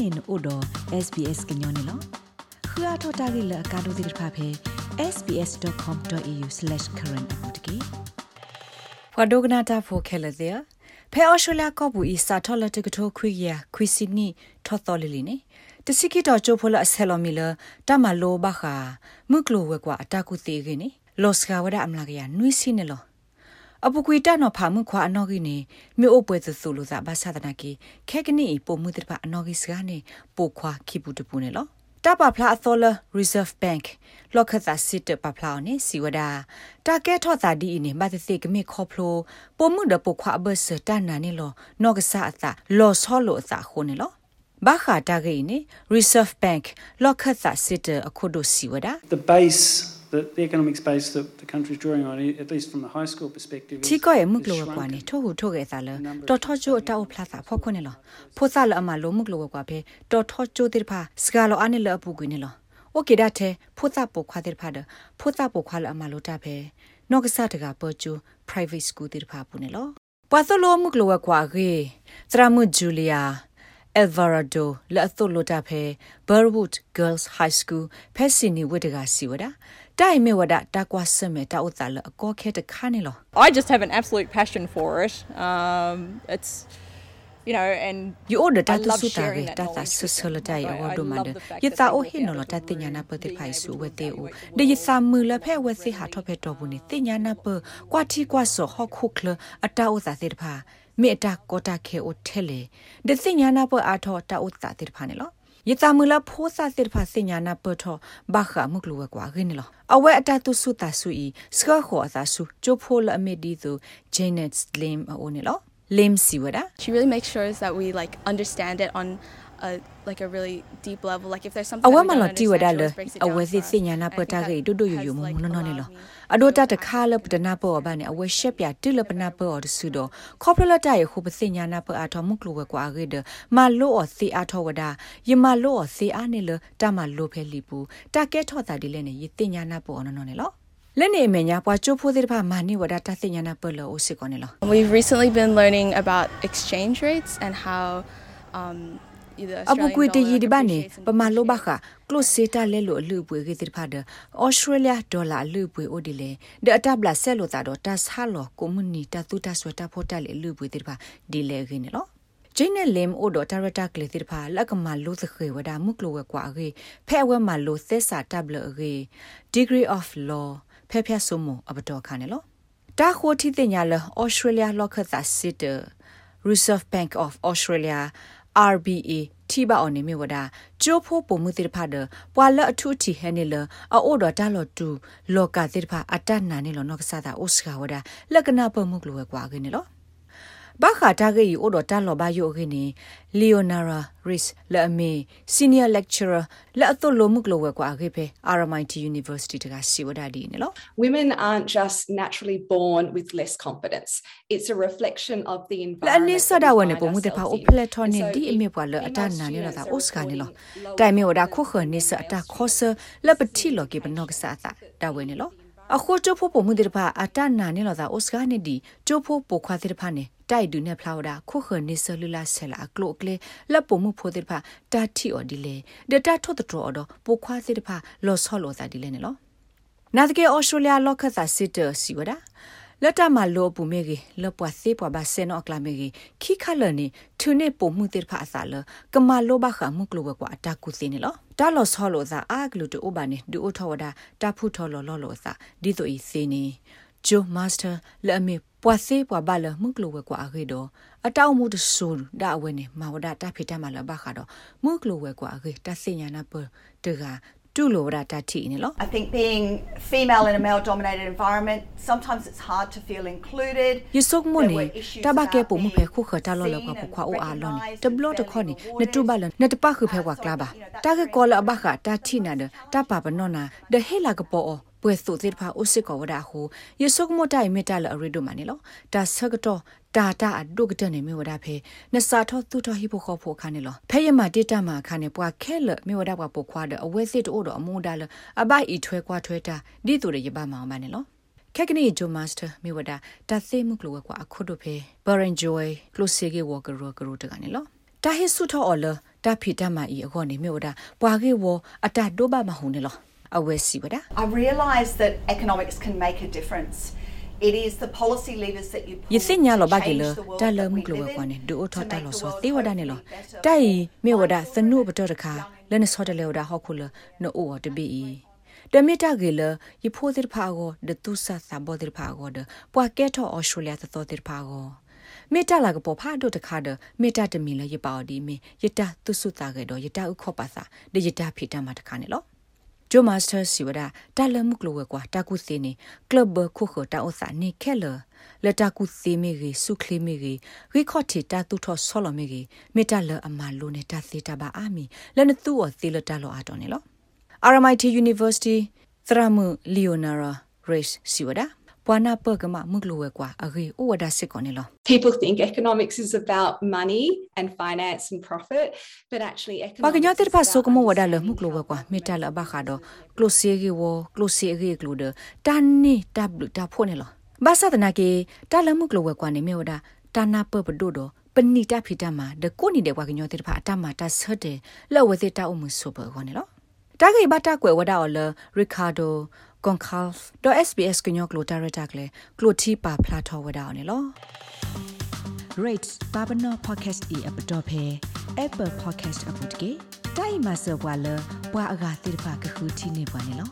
နေနို့တော့ SBS ကညောနေလောခရထတာဂိလကာဒိုဒီဖာဖေ sbs.com.au/current အပူတကေဖဒိုဂနာတာဖိုခဲလတဲ့ဖဲအော်ရှိုလာကောဘူအီစာထော်လက်တကထိုခွေရခွီစီနီထော်တော်လီလီနေတစီကီတော်ချိုဖိုလာဆယ်လိုမီလာတမလိုဘခာမုကလိုဝဲကွာအတကူသေးကိနေလော့စကဝဒအမလာကရနွိစီနေလော အပကွေတနော်ဖာမှုခွာအနော်ကြီးနေမြို့အပွဲသဆူလို့သာဘာသာဒနာကီခဲကနီပုံမှုတပအနော်ကြီးစကနေပိုခွာခိပူတပူနေလောတပဖလာအသောလ reserve bank လောက်ခသာစစ်တပဖလာနေစီဝဒတာကဲထော့တာဒီနေမတ်သိကမိခေါဖလိုပုံမှုတပုခွာဘစတနာနေလောနော့ကဆာအသာလောဆောလို့အသာခုနေလောဘာခတာဂိနေ reserve bank လောက်ခသာစစ်တအခုဒိုစီဝဒ the base the, the economic space that the country's drawing on, at least from the high school perspective, is Tiko e muklo kwa ni to hu to ge sa le to tho jo ta o plaza pho kho ne lo pho sa lo ama lo muklo kwa phe to tho jo dir pha ska lo ani lo apu gu ne lo o ke da the pho sa po khwa dir pha de pho sa po khwa lo ama lo ta phe no ga sa ta ga po ju private school dir pha pu ne lo pa so lo muklo kwa ge tra mu julia Alvarado la atholo ta phe Burwood Girls High School Pesini Widaga siwada တ်တကစီဝဒတိုင်မေဝဒတာကွာစမေတာဥတလအကောခဲတခါနေလော I just have an absolute passion for it um it's you know and you order ta tu su ta re ta ta su su la dai o do man de ye ta o hin no lo ta tin nya na pe te phai su we te o de ye sa mu la phe we se ha tho phe to bu ni tin nya na pe kwa thi kwa so ho khu khle ata o sa se de pha မေတာကောတာခေအိုထဲလေဒသိညာနာပအာထောတာဥတာတိဖာနေလော ယတမူလာဖိုးစာတိဖာစညာနာပထောဘာခမုကလူဝကွာခင်းလောအဝဲအတတုစုတာဆူဤစခခောအသာစုချိုဖိုလအမေဒီသူ Janet Slim အိုနေလော Lim siwada She really makes sure that we like understand it on a like a really deep level like if there's something awa mala ti wada le awa si sinya na pata ge du du yu yu mu no no ne lo ado ta ta kha le pdana po ba ne awa shep ya ti le pna po or su do khopla ta ye khu pa sinya na pa a tho mu klo we kwa ge de ma lo o si a tho wada ye ma lo o si a ne le ta ma lo phe li pu ta ke tho ta di le ne ye tinya na po no no ne lo လက်နေအမေညာပွားချိုးဖိုးတဲ့ဘာမာနီဝဒတာသိညာနာပလောအိုစီကောနေလော We've recently been learning about exchange rates and how um အပကွေတရီဒီဘာနေပမာလိုဘခကလိုစီတာလဲလိုအလူပွေကေတိဖာဒဩစတြေးလျဒေါ်လာအလူပွေအိုဒီလေဒအတဘလာဆဲလိုတာတော့တတ်ဟာလောကွန်မြူနီတတူတဆွတာဖိုတာလေအလူပွေတိဖာဒီလေခင်းနော်ဂျင်းနဲ့လမ်အိုဒတာရတာကလေတိဖာလက်ကမလိုသခေဝဒါမုကလိုဝကွာအေဖဲဝဲမလိုသက်စာတဘလအေ degree of law ဖဲဖျဆုမအပတော်ခါနေလောတာခိုတီတင်ညာလဩစတြေးလျလော့ခတ်သစစ်တ Reserve Bank of Australia RBA ထိပါအောင်နေမြဝဒကျိုးဖို့ပုံမှုတိဖာဒပွာလအထုတီဟဲနေလအိုဒတာလော်တူလောကတိဖာအတနာနေလောနော့ကဆာတာအိုစကဝဒလက်ကနာပမှုကလောကွာကနေလော ဘာခတာဂေအိုဒတာလောဘာယိုခေနေလီယိုနာရာရစ်လာအမေစီနီယာလက်ချရာလာအတိုလိုမှုကလောဝဲကွာခေဖေ RMIT University တကစီဝဒါဒီနေလော Women aren't just naturally born with less confidence it's a reflection of the လာနေ environment စဒါဝနေပုံမှုတဖာအိုဖလက်ထော်နေဒီအမေပွာလအတနာနေလာတာအိုစကနေလောတိုင်မေဝဒါခုခနေစအတခောဆလက်ပတိလောကေဘနော့ကဆာတာဒါဝဲနေလော အခုချိုးဖို့ပုံမှုတဲ့ဖာအတနာနေလောတာအိုစကနေဒီချိုးဖို့ပိုခွာတဲ့ဖာနေတိုက်ဒူနဲ့ဖလာဝဒါခုခနေဆလလာဆလာကလိုကလေလက်ပုံမှုဖို့တဲ့ဖာတာတီအော်ဒီလေဒတာထုတ်တဲ့တော်တော့ပိုခွာတဲ့ဖာလောဆောလောတာဒီလေနော်နာတကေအော်စတြေးလျလော့ခတ်သာစစ်တစီဝဒါ လက်တမလောပူမေကြီးလပွားစေပွားဘာစနော့ကလာမေကြီးခိခလနေထုနေပုံမှုတေဖာအစာလကမလောဘခမှုကလောကွာအတကုစင်းနော်တာလောဆောလောသာအာဂလူတူအိုဘာနေဒူအိုထောဝဒါတာဖုထောလောလောလောသာဒီတိုဤစင်းနေဂျိုမာစတာလက်အမေပွားစေပွားဘာလမှုကလောကွာအခေတော့အတောက်မှုတဆူဒါအဝဲနေမဝဒတာဖိတမလာဘခါတော့မှုကလောကွာအခေတဆင်ညာနာပတက တူလိုရတာတီနေလို့ I think being female in a male dominated environment sometimes it's hard to feel included ယဆုကမနေတဘကဲပုံမဖဲခုခတာလောလောကပခွာအိုအားလောနေတဘလော့တခေါနေနတူဘလနတပခုဖဲကွာကလာပါတာကကောလအဘခတာတီနာဒတပပနောနာဒဟေလာက ပေါ်ပွဲစုသေးဖာအိုစစ်ကောဝဒါဟုယဆုကမတိုင်မီတာလအရီဒိုမနီလောဒါဆကတော့တာတာအဒုကတနေမြေဝဒါဖေနစာထောသူထောဟိဖို့ခေါ်ဖို့ခါနေလောဖဲရမတိတမခါနေပွားခဲလမြေဝဒါပွားပုတ်ခွာတဲ့အဝဲစစ်တို့တော့အမူဒါလအပိုက်ဤထွဲကွာထွဲတာဒီတူရရပါမောင်မနေလောခက်ကနီဂျိုမတ်စတာမြေဝဒါတသိမှုကလောကွာအခုတို့ဖေဘရင်ဂျိုကလိုစီဂေဝါကရောကရောတကနေလောတာဟိဆုထောအော်လတာဖီတမအီအခေါ်နေမြေဒါပွာကေဝအတဒိုဘာမဟုန်နေလော အဝဲစီဝဒါ I realise that economics can make a difference. It is the policy levers that you pull ယသိညာလောဘ to ကေလ change the world တာလ that မှု we ကလော live ကွာ in, နေဒိုထော to တာ make လော the ဆော world တေဝ a ဒါနေလော better တိုင်မြေဝဒါသနုဘတော်တခါ Young လနဆောတလေဝဒါဟောခုလနိုအိုတဘီတမီတာကေလယဖိုးတိဖာကိုဒတုဆာသဘောတိဖာကိုဒပွာကဲထောအော်စတြေးလျသသောတိဖာကိုမေတ္တာလာကပေါ်ဖာဒိုတခါဒမေတ္တာတမီလရပါဒီမေယတတုဆုတာကေတော့ယတဥခောပါစာဒေယတဖိတမတခါနေလော ဂျိုမာစတာစီဝဒတာလမှုကလောကွာတာကုစီနေကလပ်ဘခုခတာအစာနေခဲလလတာကုစီမီရီစုခလီမီရီရီခေါတီတာတူထောဆောလမီရီမေတာလအမလိုနေတာစီတာဘာအာမီလနတူအသီလတာလောအတော်နေလော RMIT University သရမှု Leonora Race စီဝဒ ပွာနာပကမမုကလဝဲကွာအဂေဥဝဒစစ်ကောနေလော People think economics is about money and finance and profit, but actually ဘာ economics ကညော is တိဖာ about ဆုကမဝဒလ understanding မှုကလဝဲကွာ how မေတာလဘခါတော့ close ရေဝ close ရေကလူဒတန်နီတဘလတာဖိုနေလောဘာသာတနာကေတာလမှုကလဝဲကွာနေမြေဝဒတာနာပပဒိုဒပနိတာဖီတမဒကိုနီတဲ့ကွာကညောတိဖာအတမတာဆတ်တယ်လောဝဲစစ်တာအမှုဆိုဘောကောနေလောတာဂိဘတာကွယ်ဝဒါအော်လရီကာဒို ကွန်ခါလ်ဒို SBS ကညောကလိုတာရတာကလေကလိုတီပါဖလာထောဝဒါအော်နေလော rate babano podcast e app dot phe apple podcast app dot ke dai ma so bwa le bwa aga tir pha ka khu thi ne bwa ne lo